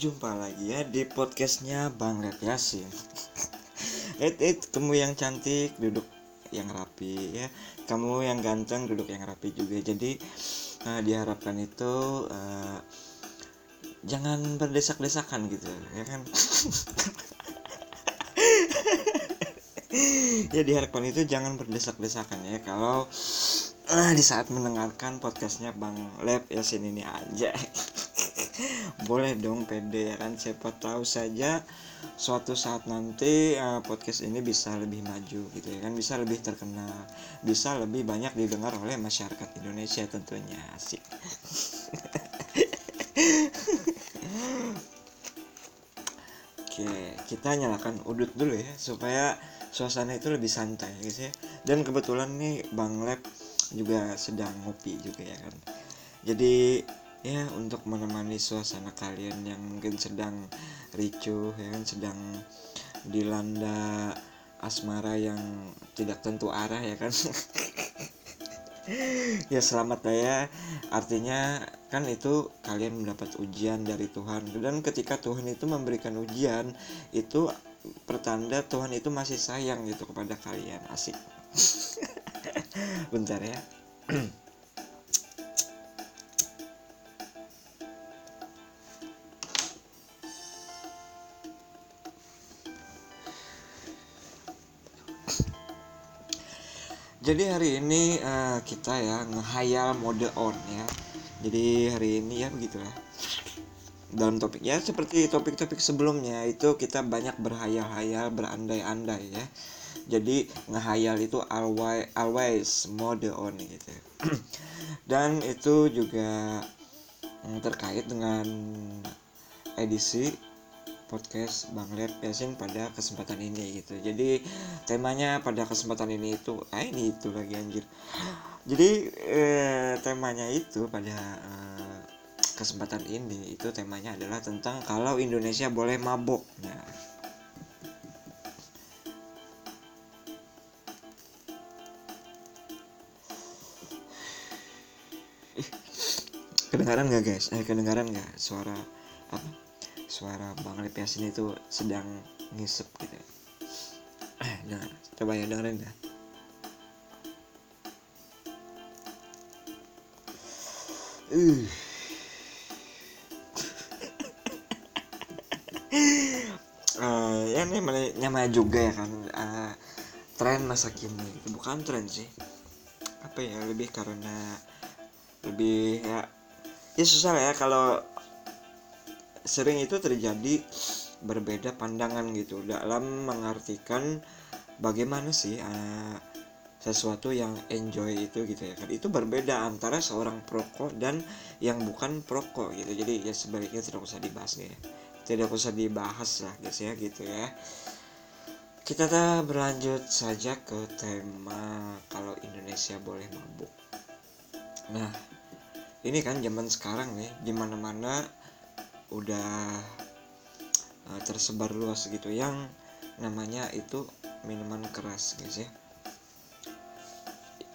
berjumpa lagi ya di podcastnya Bang Yasin Eh, eh, kamu yang cantik duduk yang rapi ya. Kamu yang ganteng duduk yang rapi juga. Jadi eh, diharapkan itu eh, Jangan berdesak-desakan gitu ya kan? Ya diharapkan itu jangan berdesak-desakan ya. Kalau eh, di saat mendengarkan podcastnya Bang Lep Yasin ini aja boleh dong pede ya kan? Siapa tahu saja suatu saat nanti uh, podcast ini bisa lebih maju gitu ya kan? Bisa lebih terkenal bisa lebih banyak didengar oleh masyarakat Indonesia tentunya. Asik. Oke kita nyalakan udut dulu ya supaya suasana itu lebih santai guys ya. Dan kebetulan nih Bang Lab juga sedang ngopi juga ya kan? Jadi ya untuk menemani suasana kalian yang mungkin sedang ricuh ya kan sedang dilanda asmara yang tidak tentu arah ya kan. Ya selamat ya. Artinya kan itu kalian mendapat ujian dari Tuhan. Dan ketika Tuhan itu memberikan ujian itu pertanda Tuhan itu masih sayang gitu kepada kalian. Asik. Bentar ya jadi hari ini uh, kita ya ngehayal mode on ya. Jadi hari ini ya begitulah. Dalam topik ya seperti topik-topik sebelumnya itu kita banyak berhayal-hayal berandai-andai ya. Jadi ngehayal itu always always mode on gitu. Dan itu juga mm, terkait dengan edisi podcast Bang Lep Yasin pada kesempatan ini gitu. Jadi temanya pada kesempatan ini itu ah ini itu lagi anjir. Jadi eh, temanya itu pada eh, kesempatan ini itu temanya adalah tentang kalau Indonesia boleh mabok. Nah. Kedengaran nggak guys? Eh kedengaran nggak suara apa suara Bang Lip Yasin itu sedang ngisep gitu. Dengar. Coba ya dengerin ya. Uh uh, ya ini namanya juga ya kan. Uh, tren masa kini. Bukan tren sih. Apa ya lebih karena lebih ya ya susah ya kalau sering itu terjadi berbeda pandangan gitu dalam mengartikan bagaimana sih uh, sesuatu yang enjoy itu gitu ya kan. Itu berbeda antara seorang perokok dan yang bukan perokok gitu. Jadi ya sebaliknya tidak usah dibahas ya. Tidak usah dibahas lah guys ya gitu ya. Kita berlanjut saja ke tema kalau Indonesia boleh mabuk. Nah ini kan zaman sekarang nih di mana mana udah uh, tersebar luas gitu. Yang namanya itu minuman keras guys ya.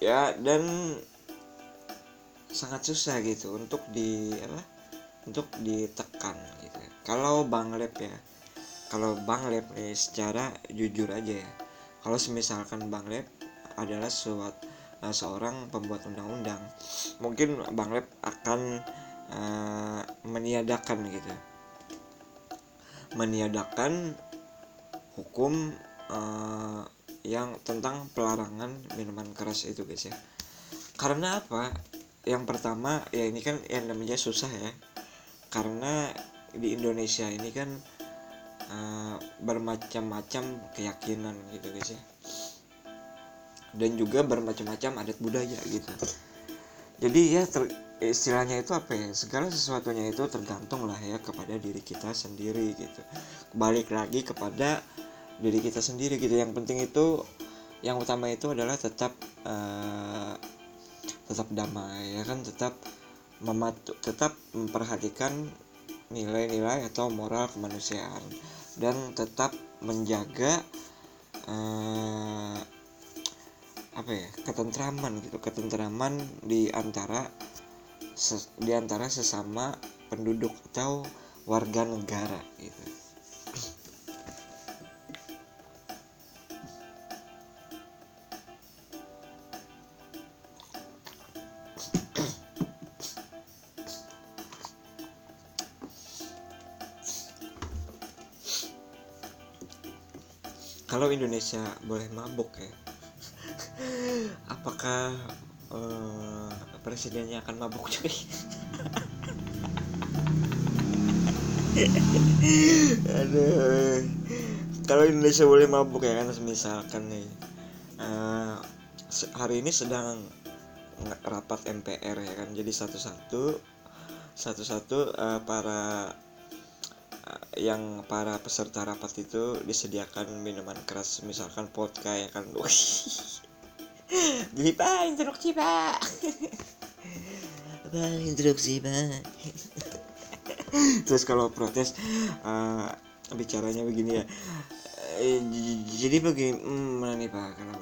Ya dan sangat susah gitu untuk di apa untuk ditekan gitu kalau Bang Lep ya kalau Bang Lep nih secara jujur aja ya. Kalau misalkan Bang Lep adalah suatu uh, seorang pembuat undang-undang mungkin Bang Lep akan uh, meniadakan gitu. Meniadakan hukum uh, yang tentang pelarangan minuman keras itu guys ya. Karena apa? Yang pertama ya ini kan yang namanya susah ya. Karena di Indonesia ini kan uh, bermacam-macam keyakinan gitu guys ya. Dan juga bermacam-macam adat budaya gitu. Jadi ya ter, istilahnya itu apa ya? Segala sesuatunya itu tergantung lah ya kepada diri kita sendiri gitu. Balik lagi kepada diri kita sendiri gitu. Yang penting itu yang utama itu adalah tetap uh, tetap damai ya kan? Tetap mematu tetap memperhatikan nilai-nilai atau moral kemanusiaan. Dan tetap menjaga uh, apa ya? Ketentraman gitu. Ketentraman di antara di antara sesama penduduk atau warga negara gitu. Kalau Indonesia boleh mabuk ya apakah uh, presidennya akan mabuk cuy. Aduh. Kalau Indonesia boleh mabuk ya kan misalkan nih. Uh, hari ini sedang rapat MPR ya kan. Jadi satu-satu satu-satu uh, para yang para peserta rapat itu disediakan minuman keras misalkan vodka ya kan pak instruksi pak. Pak instruksi pak? Terus kalau protes uh, bicaranya begini ya. Eh, jadi begini mana nih pak? Kalau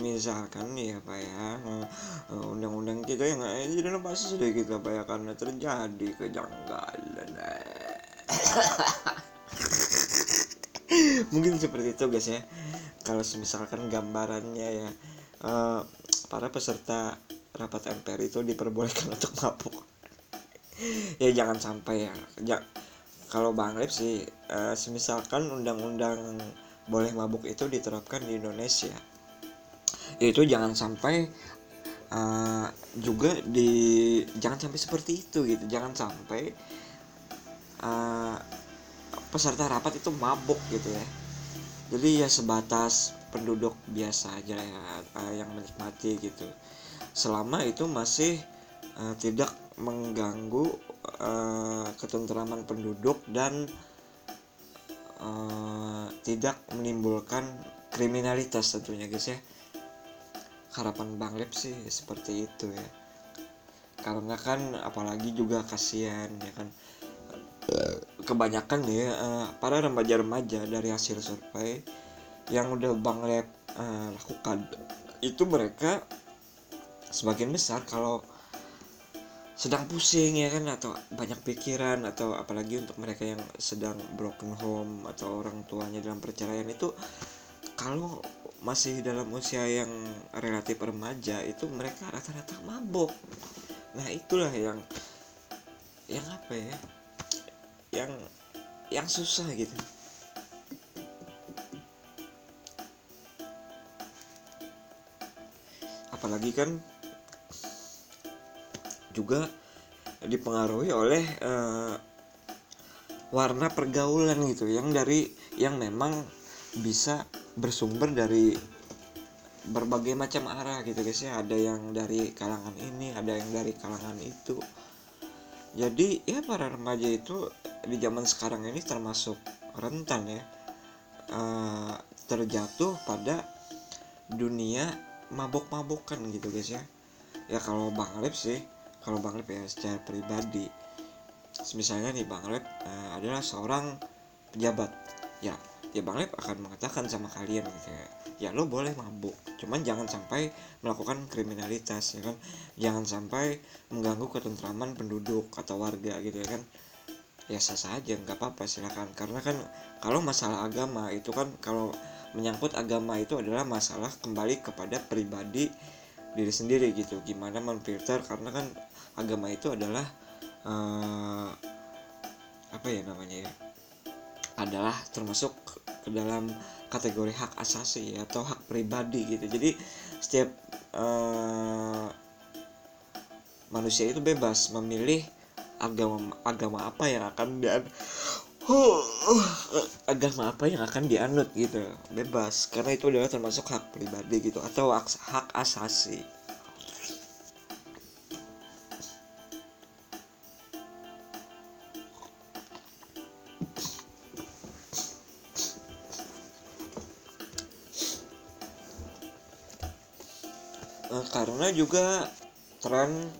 misalkan nih ya pak ya uh, undang-undang kita yang jadi pasti sudah kita pak ya karena terjadi kejanggalan mungkin seperti itu guys ya. Kalau misalkan gambarannya ya uh, para peserta rapat MPR itu diperbolehkan untuk mabuk. Ya jangan sampai ya, ya kalau Bang Lip sih uh, semisalkan undang-undang boleh mabuk itu diterapkan di Indonesia. Itu jangan sampai uh, juga di jangan sampai seperti itu gitu. Jangan sampai uh, peserta rapat itu mabuk gitu ya. Jadi ya sebatas penduduk biasa aja ya yang menikmati gitu. Selama itu masih uh, tidak mengganggu uh, ketentraman penduduk dan uh, tidak menimbulkan kriminalitas tentunya guys ya. Harapan Bang Lep sih seperti itu ya. Karena kan apalagi juga kasihan ya kan. Kebanyakan nih uh, para remaja-remaja dari hasil survei yang udah Bang Lab uh, lakukan. Itu mereka sebagian besar kalau sedang pusing ya kan atau banyak pikiran atau apalagi untuk mereka yang sedang broken home atau orang tuanya dalam perceraian itu kalau masih dalam usia yang relatif remaja itu mereka rata-rata mabok. Nah itulah yang yang apa ya yang yang susah gitu apalagi kan juga dipengaruhi oleh uh, warna pergaulan gitu yang dari yang memang bisa bersumber dari berbagai macam arah gitu guys ya. Ada yang dari kalangan ini ada yang dari kalangan itu. Jadi ya para remaja itu di zaman sekarang ini termasuk rentan ya uh, terjatuh pada dunia mabok-mabokan gitu guys ya. Ya kalau Bang Lep sih kalau Bang Lep ya secara pribadi misalnya nih Bang Lep uh, adalah seorang pejabat. Ya ya Bang Lep akan mengatakan sama kalian gitu ya. Ya lo boleh mabuk cuman jangan sampai melakukan kriminalitas ya kan? Jangan sampai mengganggu ketentraman penduduk atau warga gitu ya kan? Ya sah saja nggak apa-apa silakan. Karena kan kalau masalah agama itu kan kalau menyangkut agama itu adalah masalah kembali kepada pribadi diri sendiri gitu. Gimana memfilter karena kan agama itu adalah uh, apa ya namanya ya? Adalah termasuk ke dalam kategori hak asasi atau hak pribadi gitu. Jadi setiap uh, manusia itu bebas memilih agama agama apa yang akan uh, agama apa yang akan dianut gitu? Bebas karena itu adalah termasuk hak pribadi gitu atau hak, asasi. Uh, karena juga tren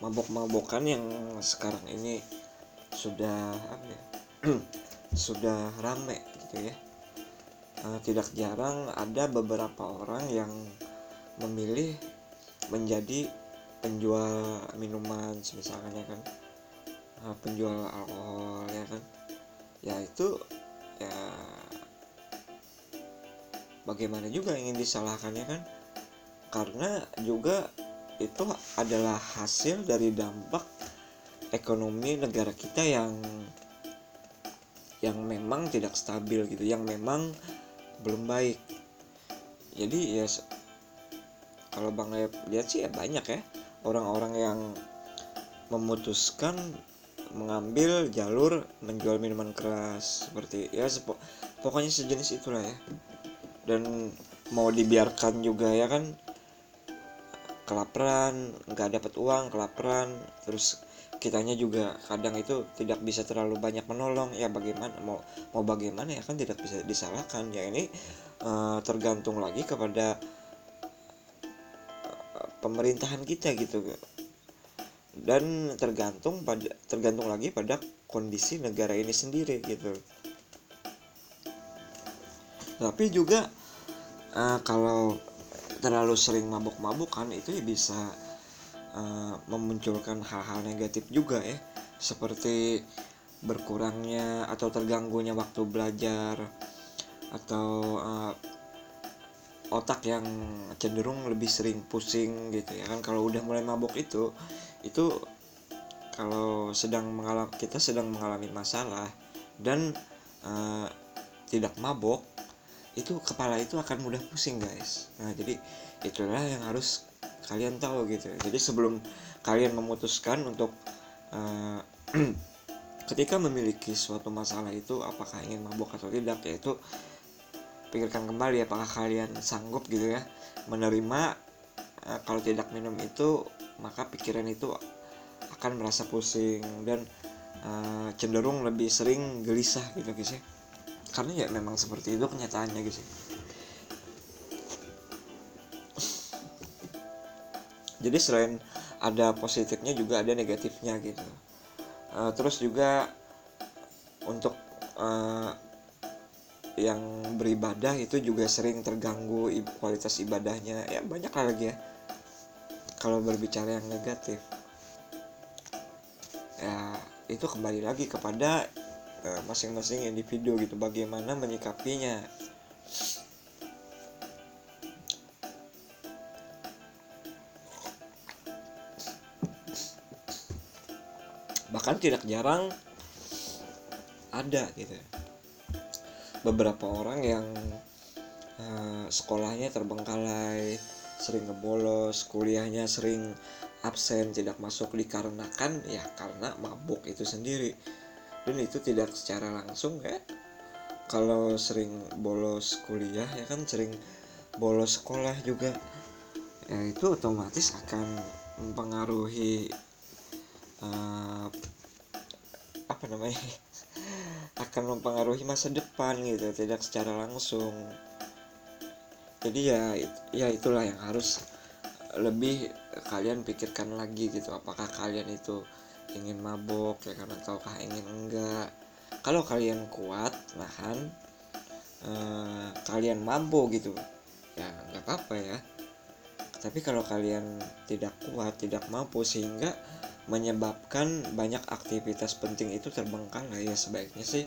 mabok-mabokan yang sekarang ini sudah apa ya sudah rame gitu ya. Uh, tidak jarang ada beberapa orang yang memilih menjadi penjual minuman misalnya kan. Uh, penjual alkohol ya kan. Ya itu ya bagaimana juga ingin disalahkannya kan? Karena juga itu adalah hasil dari dampak ekonomi negara kita yang yang memang tidak stabil gitu yang memang belum baik. Jadi ya kalau bang lihat sih ya banyak ya orang-orang yang memutuskan mengambil jalur menjual minuman keras seperti ya sepo, pokoknya sejenis itulah ya. Dan mau dibiarkan juga ya kan kelaparan nggak dapat uang kelaparan. Terus kitanya juga kadang itu tidak bisa terlalu banyak menolong. Ya bagaimana mau mau bagaimana ya kan tidak bisa disalahkan. Ya ini uh, tergantung lagi kepada uh, pemerintahan kita gitu. Dan tergantung pada tergantung lagi pada kondisi negara ini sendiri gitu. Tapi juga uh, kalau terlalu sering mabuk-mabukan itu ya bisa uh, memunculkan hal-hal negatif juga ya. Seperti berkurangnya atau terganggunya waktu belajar atau uh, otak yang cenderung lebih sering pusing gitu ya kan. Kalau udah mulai mabuk itu itu kalau sedang mengalami kita sedang mengalami masalah dan uh, tidak mabok itu kepala itu akan mudah pusing guys. Nah jadi itulah yang harus kalian tahu gitu. Jadi sebelum kalian memutuskan untuk uh, ketika memiliki suatu masalah itu apakah ingin mabuk atau tidak yaitu pikirkan kembali apakah kalian sanggup gitu ya menerima uh, kalau tidak minum itu maka pikiran itu akan merasa pusing dan uh, cenderung lebih sering gelisah gitu guys ya karena ya memang seperti itu kenyataannya gitu. Jadi selain ada positifnya juga ada negatifnya gitu. Uh, terus juga untuk uh, yang beribadah itu juga sering terganggu kualitas ibadahnya. Ya banyak lagi ya. Kalau berbicara yang negatif ya itu kembali lagi kepada masing-masing uh, individu gitu bagaimana menyikapinya. Bahkan tidak jarang ada gitu. Beberapa orang yang uh, sekolahnya terbengkalai sering ngebolos kuliahnya sering absen tidak masuk dikarenakan ya karena mabuk itu sendiri dan itu tidak secara langsung ya. Kalau sering bolos kuliah ya kan sering bolos sekolah juga. Ya itu otomatis akan mempengaruhi uh, apa namanya? Akan mempengaruhi masa depan gitu tidak secara langsung. Jadi ya ya itulah yang harus lebih kalian pikirkan lagi gitu. Apakah kalian itu ingin mabok ya kan ataukah ingin enggak. Kalau kalian kuat nahan eh, kalian mampu gitu ya nggak apa-apa ya. Tapi kalau kalian tidak kuat tidak mampu sehingga menyebabkan banyak aktivitas penting itu terbengkalai ya sebaiknya sih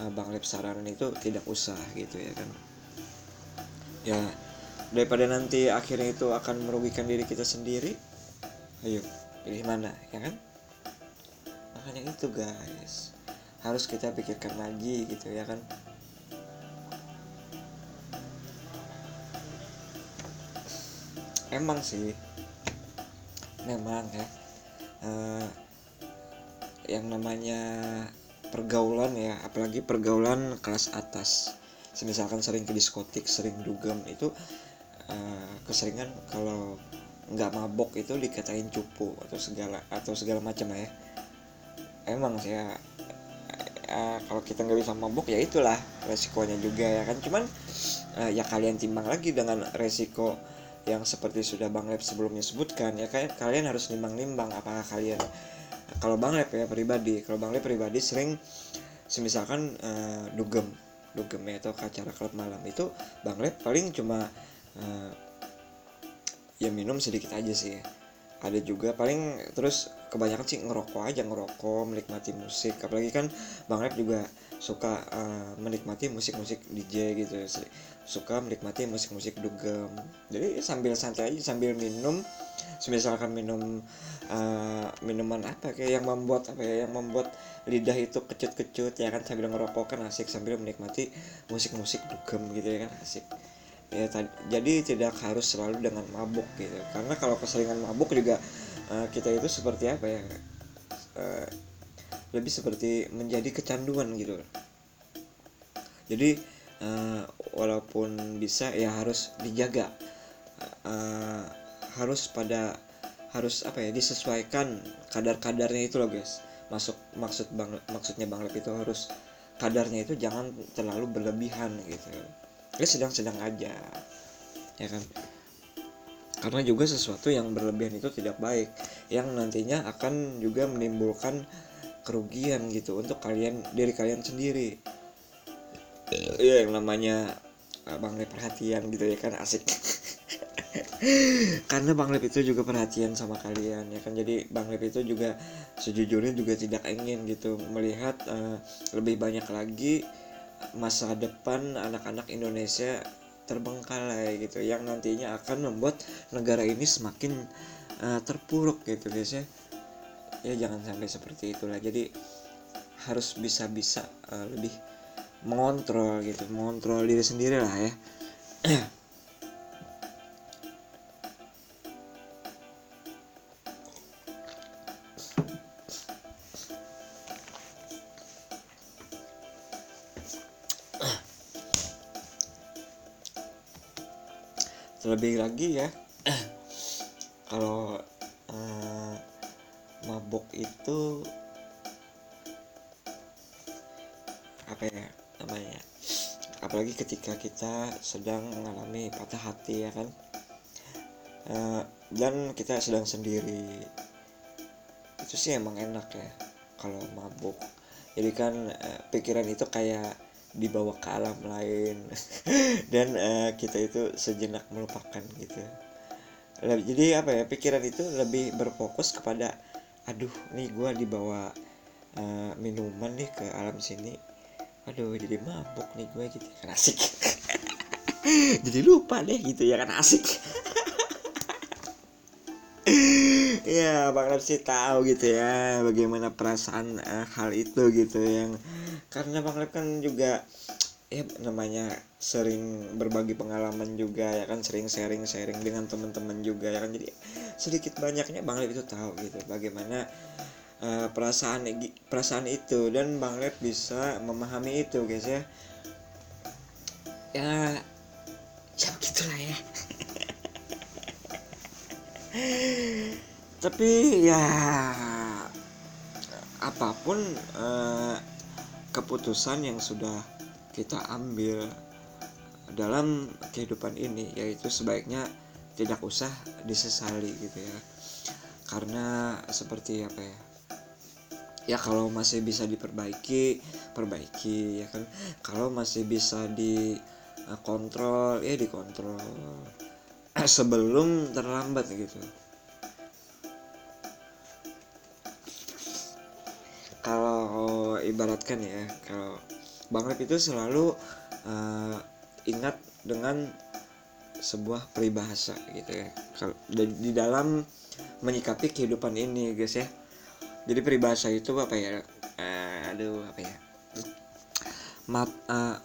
eh, Bang Lep saranan itu tidak usah gitu ya kan. Ya daripada nanti akhirnya itu akan merugikan diri kita sendiri ayo pilih mana ya kan makanya itu guys. Harus kita pikirkan lagi gitu ya kan. Emang sih memang ya uh, yang namanya pergaulan ya apalagi pergaulan kelas atas. Misalkan sering ke diskotik sering dugem itu uh, keseringan kalau nggak mabok itu dikatain cupu atau segala atau segala macam ya emang sih ya, ya kalau kita nggak bisa mabuk ya itulah resikonya juga ya kan. Cuman uh, ya kalian timbang lagi dengan resiko yang seperti sudah Bang Lep sebelumnya sebutkan ya. Kayak kalian harus nimbang-nimbang apakah kalian kalau Bang Lep ya pribadi kalau Bang Lep pribadi sering semisalkan uh, dugem dugem ya atau acara klub malam. Itu Bang Lep paling cuma uh, ya minum sedikit aja sih ya ada juga paling terus kebanyakan sih ngerokok aja ngerokok menikmati musik. Apalagi kan bang Rep juga suka uh, menikmati musik-musik DJ gitu. Suka menikmati musik-musik dugem. Jadi sambil santai aja sambil minum. Misalkan minum uh, minuman apa kayak yang membuat apa ya yang membuat lidah itu kecut-kecut ya kan sambil ngerokok kan asik. Sambil menikmati musik-musik dugem gitu ya kan asik ya jadi tidak harus selalu dengan mabuk gitu. Karena kalau keseringan mabuk juga uh, kita itu seperti apa ya uh, lebih seperti menjadi kecanduan gitu jadi uh, walaupun bisa ya harus dijaga uh, harus pada harus apa ya disesuaikan kadar-kadarnya itu loh guys. Masuk maksud bang maksudnya bang Lep itu harus kadarnya itu jangan terlalu berlebihan gitu ya sedang-sedang aja. Ya kan? Karena juga sesuatu yang berlebihan itu tidak baik yang nantinya akan juga menimbulkan kerugian gitu untuk kalian diri kalian sendiri. Ya yang namanya ah, bang Lep perhatian gitu ya kan asik. Karena Bang Lep itu juga perhatian sama kalian ya kan? Jadi Bang Lep itu juga sejujurnya juga tidak ingin gitu melihat uh, lebih banyak lagi masa depan anak-anak Indonesia terbengkalai gitu yang nantinya akan membuat negara ini semakin uh, terpuruk gitu guys ya ya jangan sampai seperti itulah. Jadi harus bisa-bisa uh, lebih mengontrol gitu mengontrol diri sendiri lah ya terlebih lagi ya. Kalau uh, mabuk itu apa ya namanya apalagi ketika kita sedang mengalami patah hati ya kan? Uh, dan kita sedang sendiri. Itu sih emang enak ya kalau mabuk jadi kan uh, pikiran itu kayak dibawa ke alam lain. Dan uh, kita itu sejenak melupakan gitu. Jadi apa ya pikiran itu lebih berfokus kepada aduh nih gue dibawa uh, minuman nih ke alam sini. Aduh jadi mabuk nih gue gitu kan asik. Jadi lupa deh gitu ya kan asik ya bang sih tahu gitu ya bagaimana perasaan uh, hal itu gitu yang karena bang Lep kan juga ya namanya sering berbagi pengalaman juga ya kan sering sharing sharing dengan teman-teman juga ya kan. Jadi sedikit banyaknya bang Lep itu tahu gitu bagaimana uh, perasaan perasaan itu. Dan bang Lep bisa memahami itu guys ya. Ya ya begitulah ya tapi ya apa pun eh, keputusan yang sudah kita ambil dalam kehidupan ini yaitu sebaiknya tidak usah disesali gitu ya. Karena seperti apa ya ya kalau masih bisa diperbaiki perbaiki ya kan? Kalau masih bisa dikontrol ya dikontrol. Sebelum terlambat gitu ibaratkan ya kalau Bang Lep itu selalu uh, ingat dengan sebuah peribahasa gitu ya. Kalau di dalam menyikapi kehidupan ini guys ya. Jadi peribahasa itu apa ya? Uh, aduh apa ya? Mat uh,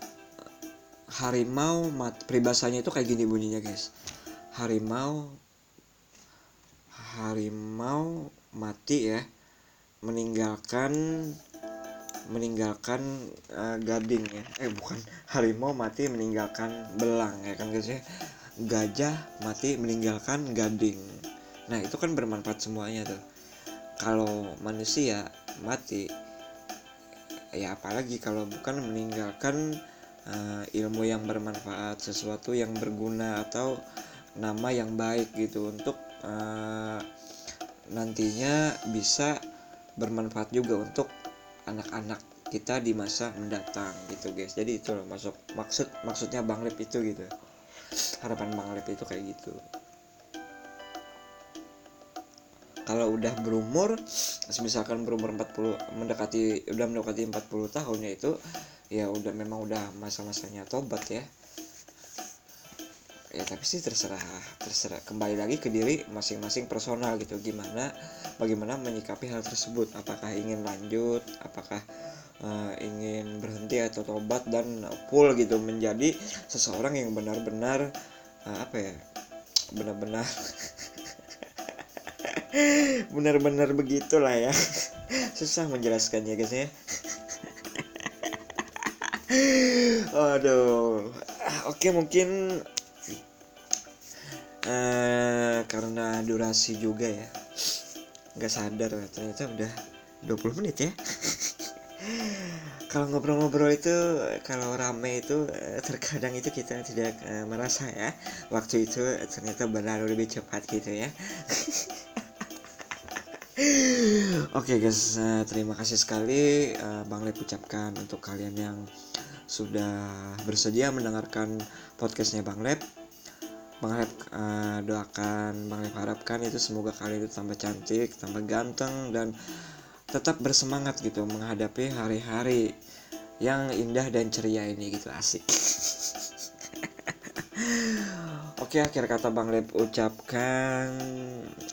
harimau mat peribahasanya itu kayak gini bunyinya guys. Harimau harimau mati ya meninggalkan meninggalkan uh, gading ya. Eh bukan. Harimau mati meninggalkan belang ya kan guys ya. Gajah mati meninggalkan gading. Nah itu kan bermanfaat semuanya tuh. Kalau manusia mati ya apalagi kalau bukan meninggalkan uh, ilmu yang bermanfaat sesuatu yang berguna atau nama yang baik gitu untuk uh, nantinya bisa bermanfaat juga untuk anak-anak kita di masa mendatang gitu guys. Jadi itu loh masuk maksud maksudnya bang Lip itu gitu. Harapan bang Lip itu kayak gitu. Kalau udah berumur misalkan berumur 40 mendekati udah mendekati 40 tahun ya itu ya udah memang udah masa-masanya tobat ya ya tapi sih terserah terserah. Kembali lagi ke diri masing-masing personal gitu. Gimana bagaimana menyikapi hal tersebut? Apakah ingin lanjut? Apakah uh, ingin berhenti atau tobat dan full gitu? Menjadi seseorang yang benar-benar uh, apa ya? Benar-benar benar-benar begitulah ya. Susah menjelaskannya guys ya. Aduh oke mungkin uh, karena durasi juga ya. Nggak sadar ternyata udah 20 menit ya. Kalau ngobrol-ngobrol itu kalau rame itu eh, terkadang itu kita tidak uh, merasa ya. Waktu itu ternyata berlalu lebih cepat gitu ya. Oke okay guys, terima kasih sekali Bang Lep ucapkan untuk kalian yang sudah bersedia mendengarkan podcastnya Bang Lep Lep uh, doakan Bang harapkan itu semoga kalian itu tambah cantik tambah ganteng dan tetap bersemangat gitu menghadapi hari-hari yang indah dan ceria ini gitu asik. Oke akhir kata Bang Lep ucapkan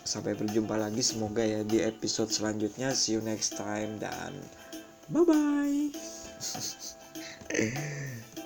sampai berjumpa lagi semoga ya di episode selanjutnya. See you next time dan bye bye